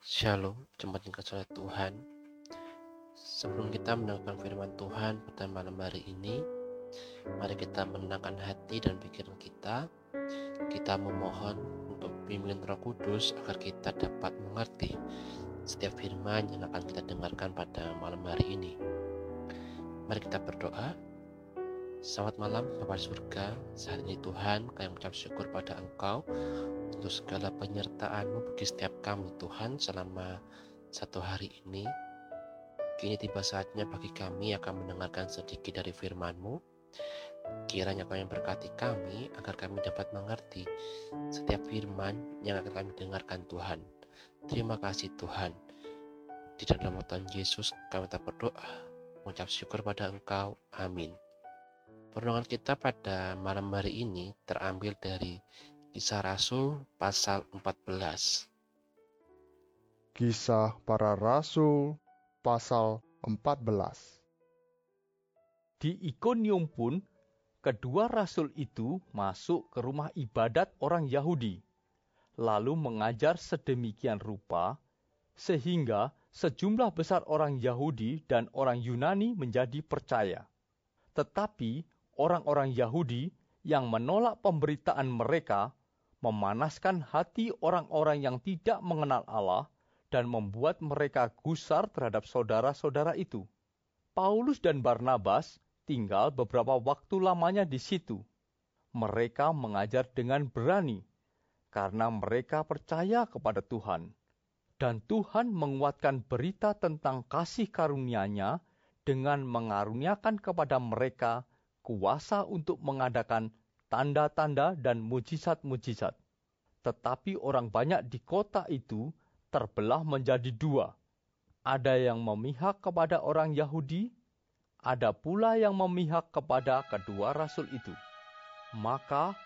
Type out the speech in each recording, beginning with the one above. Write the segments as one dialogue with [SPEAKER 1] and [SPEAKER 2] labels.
[SPEAKER 1] Shalom, jemaat yang oleh Tuhan. Sebelum kita mendengarkan firman Tuhan pada malam hari ini, mari kita menenangkan hati dan pikiran kita. Kita memohon untuk bimbingan Roh Kudus agar kita dapat mengerti setiap firman yang akan kita dengarkan pada malam hari ini. Mari kita berdoa. Selamat malam Bapak surga, saat ini Tuhan kami mengucap syukur pada Engkau untuk segala penyertaan-Mu bagi setiap kami Tuhan selama satu hari ini. Kini tiba saatnya bagi kami akan mendengarkan sedikit dari firman-Mu. Kiranya Kau yang berkati kami agar kami dapat mengerti setiap firman yang akan kami dengarkan Tuhan. Terima kasih Tuhan. Di dalam Tuhan Yesus kami tak berdoa, mengucap syukur pada Engkau. Amin. Perenungan kita pada malam hari ini terambil dari Kisah Rasul pasal 14.
[SPEAKER 2] Kisah para Rasul pasal 14.
[SPEAKER 3] Di Ikonium pun, kedua rasul itu masuk ke rumah ibadat orang Yahudi, lalu mengajar sedemikian rupa, sehingga sejumlah besar orang Yahudi dan orang Yunani menjadi percaya. Tetapi orang-orang Yahudi yang menolak pemberitaan mereka memanaskan hati orang-orang yang tidak mengenal Allah dan membuat mereka gusar terhadap saudara-saudara itu. Paulus dan Barnabas tinggal beberapa waktu lamanya di situ. Mereka mengajar dengan berani karena mereka percaya kepada Tuhan. Dan Tuhan menguatkan berita tentang kasih karunia-Nya dengan mengaruniakan kepada mereka kuasa untuk mengadakan tanda-tanda dan mujizat-mujizat. Tetapi orang banyak di kota itu terbelah menjadi dua. Ada yang memihak kepada orang Yahudi, ada pula yang memihak kepada kedua rasul itu. Maka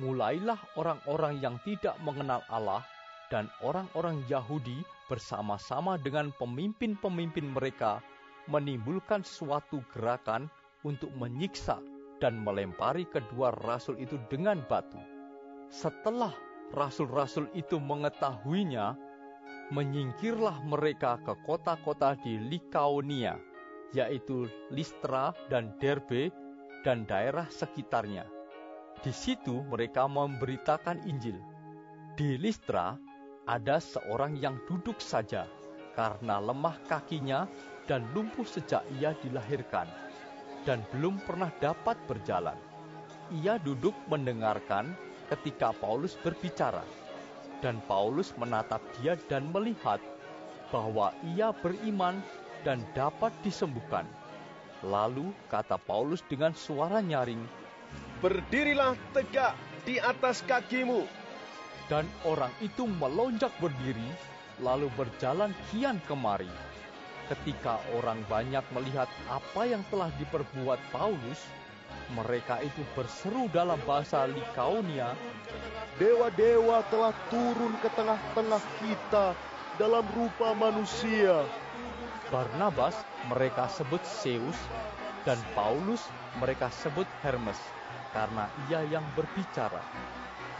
[SPEAKER 3] mulailah orang-orang yang tidak mengenal Allah dan orang-orang Yahudi bersama-sama dengan pemimpin-pemimpin mereka menimbulkan suatu gerakan untuk menyiksa dan melempari kedua rasul itu dengan batu. Setelah rasul-rasul itu mengetahuinya, menyingkirlah mereka ke kota-kota di Likaonia, yaitu Listra dan Derbe dan daerah sekitarnya. Di situ mereka memberitakan Injil. Di Listra ada seorang yang duduk saja karena lemah kakinya dan lumpuh sejak ia dilahirkan dan belum pernah dapat berjalan. Ia duduk mendengarkan ketika Paulus berbicara, dan Paulus menatap dia dan melihat bahwa ia beriman dan dapat disembuhkan. Lalu kata Paulus dengan suara nyaring,
[SPEAKER 4] Berdirilah tegak di atas kakimu.
[SPEAKER 3] Dan orang itu melonjak berdiri, lalu berjalan kian kemari Ketika orang banyak melihat apa yang telah diperbuat Paulus, mereka itu berseru dalam bahasa Likaonia,
[SPEAKER 4] Dewa-dewa telah turun ke tengah-tengah kita dalam rupa manusia.
[SPEAKER 3] Barnabas mereka sebut Zeus dan Paulus mereka sebut Hermes karena ia yang berbicara.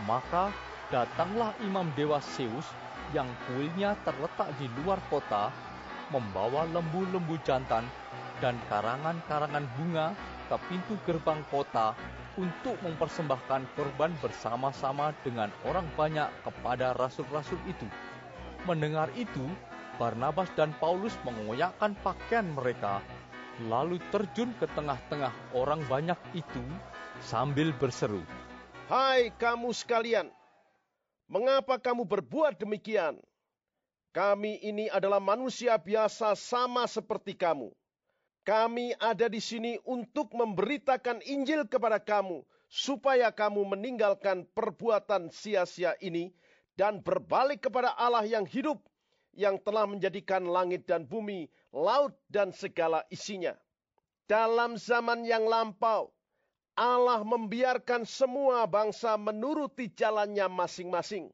[SPEAKER 3] Maka datanglah imam dewa Zeus yang kuilnya terletak di luar kota membawa lembu-lembu jantan dan karangan-karangan bunga ke pintu gerbang kota untuk mempersembahkan korban bersama-sama dengan orang banyak kepada rasul-rasul itu. Mendengar itu, Barnabas dan Paulus mengoyakkan pakaian mereka, lalu terjun ke tengah-tengah orang banyak itu sambil berseru,
[SPEAKER 4] Hai kamu sekalian, mengapa kamu berbuat demikian? Kami ini adalah manusia biasa sama seperti kamu. Kami ada di sini untuk memberitakan Injil kepada kamu, supaya kamu meninggalkan perbuatan sia-sia ini dan berbalik kepada Allah yang hidup, yang telah menjadikan langit dan bumi, laut dan segala isinya. Dalam zaman yang lampau, Allah membiarkan semua bangsa menuruti jalannya masing-masing.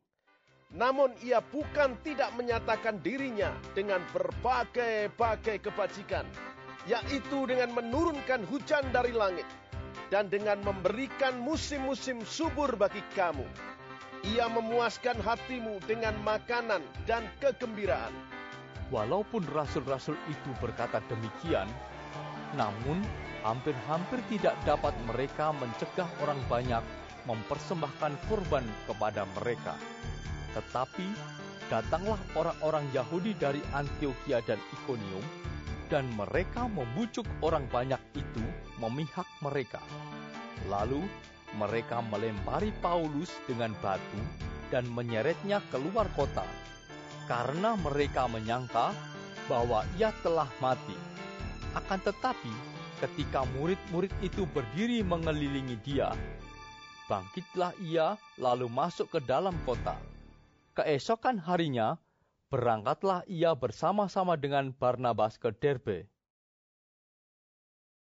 [SPEAKER 4] Namun ia bukan tidak menyatakan dirinya dengan berbagai-bagai kebajikan, yaitu dengan menurunkan hujan dari langit dan dengan memberikan musim-musim subur bagi kamu. Ia memuaskan hatimu dengan makanan dan kegembiraan.
[SPEAKER 3] Walaupun rasul-rasul itu berkata demikian, namun hampir-hampir tidak dapat mereka mencegah orang banyak mempersembahkan kurban kepada mereka. Tetapi datanglah orang-orang Yahudi dari Antioquia dan Ikonium, dan mereka membujuk orang banyak itu memihak mereka. Lalu mereka melempari Paulus dengan batu dan menyeretnya keluar kota, karena mereka menyangka bahwa ia telah mati. Akan tetapi, ketika murid-murid itu berdiri mengelilingi dia, bangkitlah ia lalu masuk ke dalam kota. Keesokan harinya, berangkatlah ia bersama-sama dengan Barnabas ke Derbe.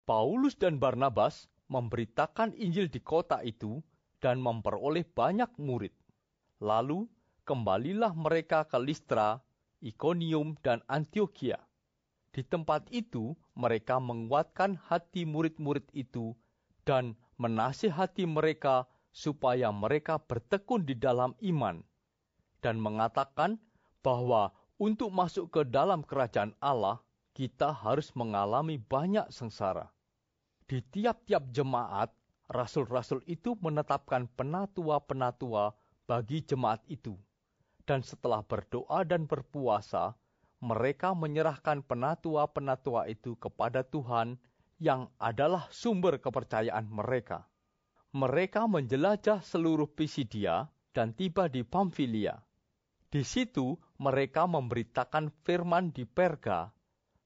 [SPEAKER 3] Paulus dan Barnabas memberitakan Injil di kota itu dan memperoleh banyak murid. Lalu kembalilah mereka ke Listra, Ikonium, dan Antioquia. Di tempat itu mereka menguatkan hati murid-murid itu dan menasihati mereka supaya mereka bertekun di dalam iman dan mengatakan bahwa untuk masuk ke dalam kerajaan Allah, kita harus mengalami banyak sengsara. Di tiap-tiap jemaat, rasul-rasul itu menetapkan penatua-penatua bagi jemaat itu. Dan setelah berdoa dan berpuasa, mereka menyerahkan penatua-penatua itu kepada Tuhan yang adalah sumber kepercayaan mereka mereka menjelajah seluruh Pisidia dan tiba di Pamfilia. Di situ mereka memberitakan firman di Perga,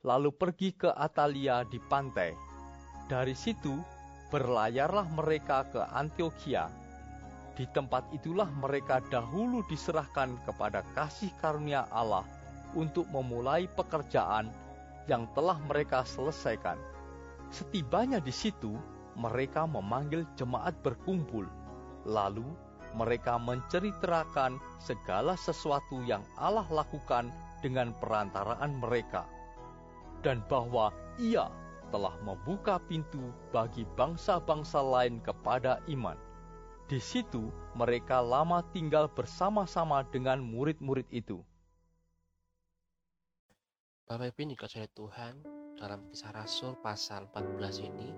[SPEAKER 3] lalu pergi ke Atalia di pantai. Dari situ berlayarlah mereka ke Antioquia. Di tempat itulah mereka dahulu diserahkan kepada kasih karunia Allah untuk memulai pekerjaan yang telah mereka selesaikan. Setibanya di situ, mereka memanggil jemaat berkumpul, lalu mereka menceritakan segala sesuatu yang Allah lakukan dengan perantaraan mereka, dan bahwa Ia telah membuka pintu bagi bangsa-bangsa lain kepada iman. Di situ mereka lama tinggal bersama-sama dengan murid-murid itu.
[SPEAKER 1] Bapak Ibu dikasih Tuhan, dalam kisah Rasul pasal 14 ini,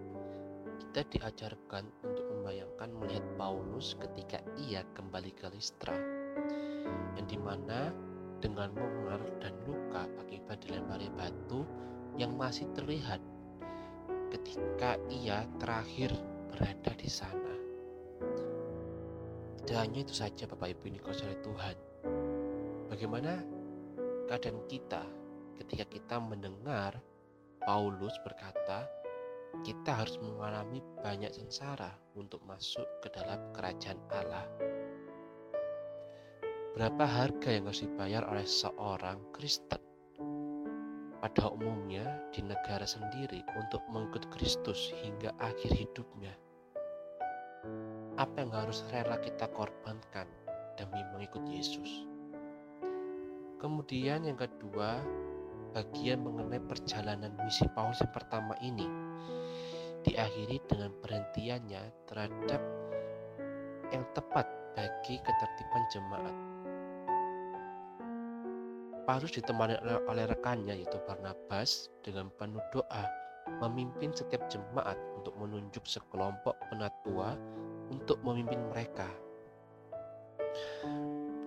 [SPEAKER 1] kita diajarkan untuk membayangkan melihat Paulus ketika ia kembali ke Listra, yang di mana dengan mongar dan luka akibat dilempari batu yang masih terlihat ketika ia terakhir berada di sana. Tidak hanya itu saja Bapak Ibu ini oleh Tuhan. Bagaimana keadaan kita ketika kita mendengar Paulus berkata, kita harus mengalami banyak sengsara untuk masuk ke dalam kerajaan Allah. Berapa harga yang harus dibayar oleh seorang Kristen? Pada umumnya di negara sendiri untuk mengikut Kristus hingga akhir hidupnya. Apa yang harus rela kita korbankan demi mengikut Yesus? Kemudian yang kedua, bagian mengenai perjalanan misi Paulus yang pertama ini diakhiri dengan perhentiannya terhadap yang tepat bagi ketertiban jemaat. Paulus ditemani oleh rekannya yaitu Barnabas dengan penuh doa memimpin setiap jemaat untuk menunjuk sekelompok penatua untuk memimpin mereka.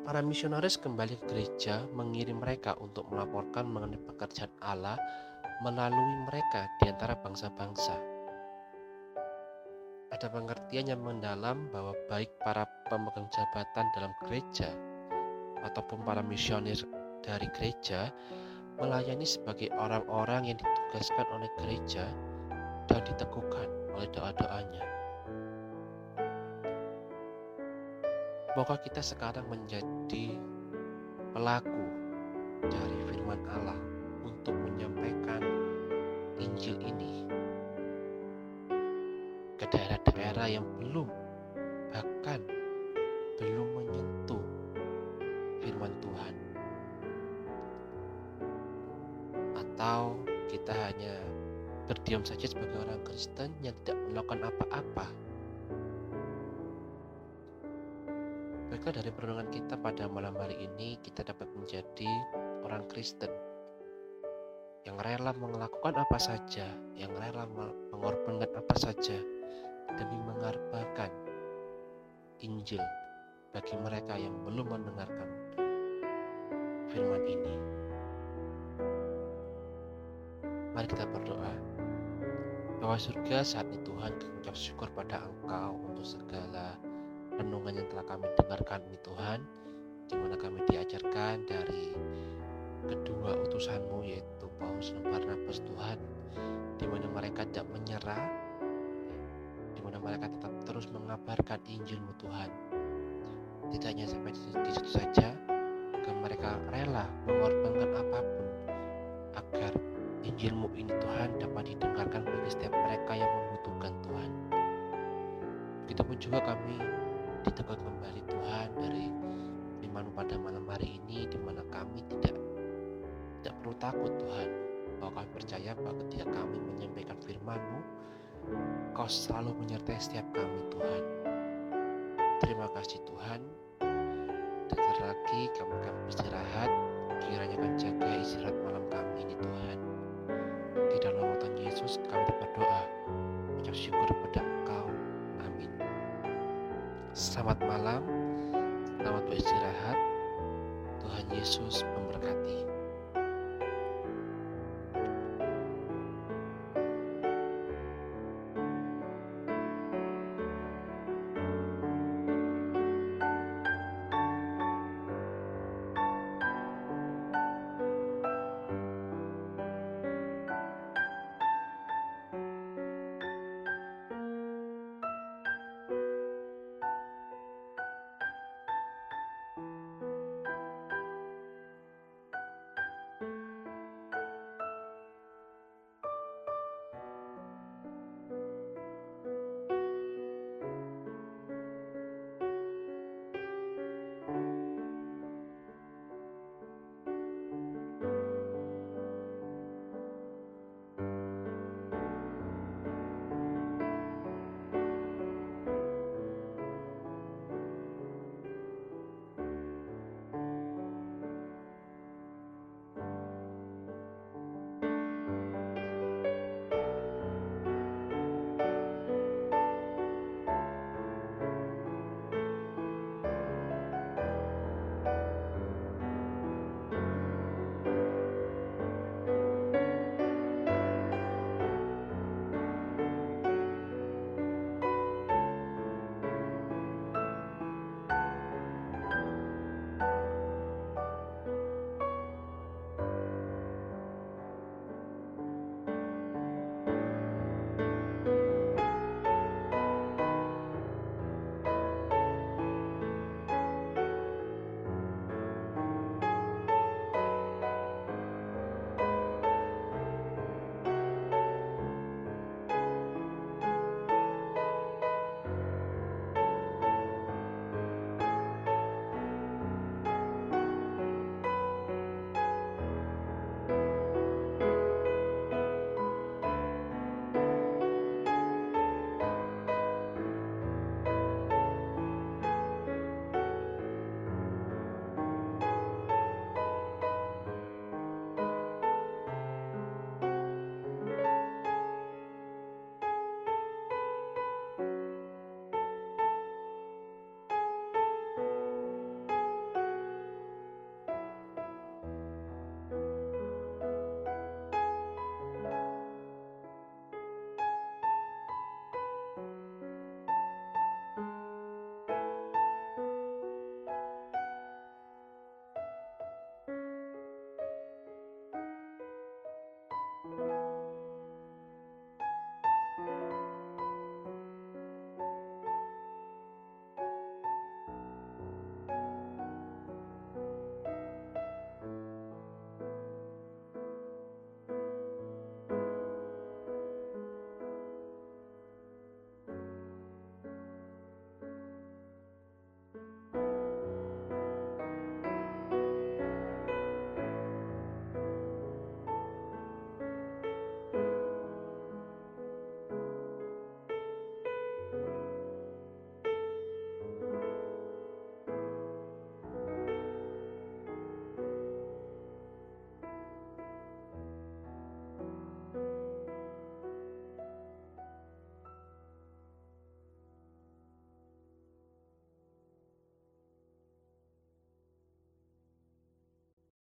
[SPEAKER 1] Para misionaris kembali ke gereja mengirim mereka untuk melaporkan mengenai pekerjaan Allah melalui mereka di antara bangsa-bangsa ada pengertian yang mendalam bahwa baik para pemegang jabatan dalam gereja ataupun para misioner dari gereja melayani sebagai orang-orang yang ditugaskan oleh gereja dan diteguhkan oleh doa-doanya. Semoga kita sekarang menjadi pelaku yang belum bahkan belum menyentuh firman Tuhan. Atau kita hanya berdiam saja sebagai orang Kristen yang tidak melakukan apa-apa. Biarkah dari perenungan kita pada malam hari ini kita dapat menjadi orang Kristen yang rela melakukan apa saja, yang rela mengorbankan apa saja demi mengarbakan Injil bagi mereka yang belum mendengarkan firman ini. Mari kita berdoa. Bahwa surga saat ini Tuhan mengucap syukur pada Engkau untuk segala renungan yang telah kami dengarkan ini Tuhan, di mana kami diajarkan dari kedua utusanmu yaitu Paulus dan Barnabas Tuhan, di mana mereka tidak menyerah, di mana mereka tetap terus mengabarkan Injilmu Tuhan. Tidak hanya sampai di situ saja, agar mereka rela mengorbankan apa pun agar Injilmu ini Tuhan dapat didengarkan bagi setiap mereka yang membutuhkan Tuhan. Begitupun juga kami ditegur kembali Tuhan dari firman pada malam hari ini di mana kami tidak tidak perlu takut Tuhan bahwa kami percaya bahwa ketika kami menyampaikan firman-Mu Kau selalu menyertai setiap kami Tuhan. Terima kasih Tuhan. Dekat lagi kami akan beristirahat. Kiranya akan jaga istirahat malam kami ini Tuhan. Di dalam Tuhan Yesus kami berdoa. Ucap syukur kepada Engkau. Amin. Selamat malam. Selamat beristirahat. Tuhan Yesus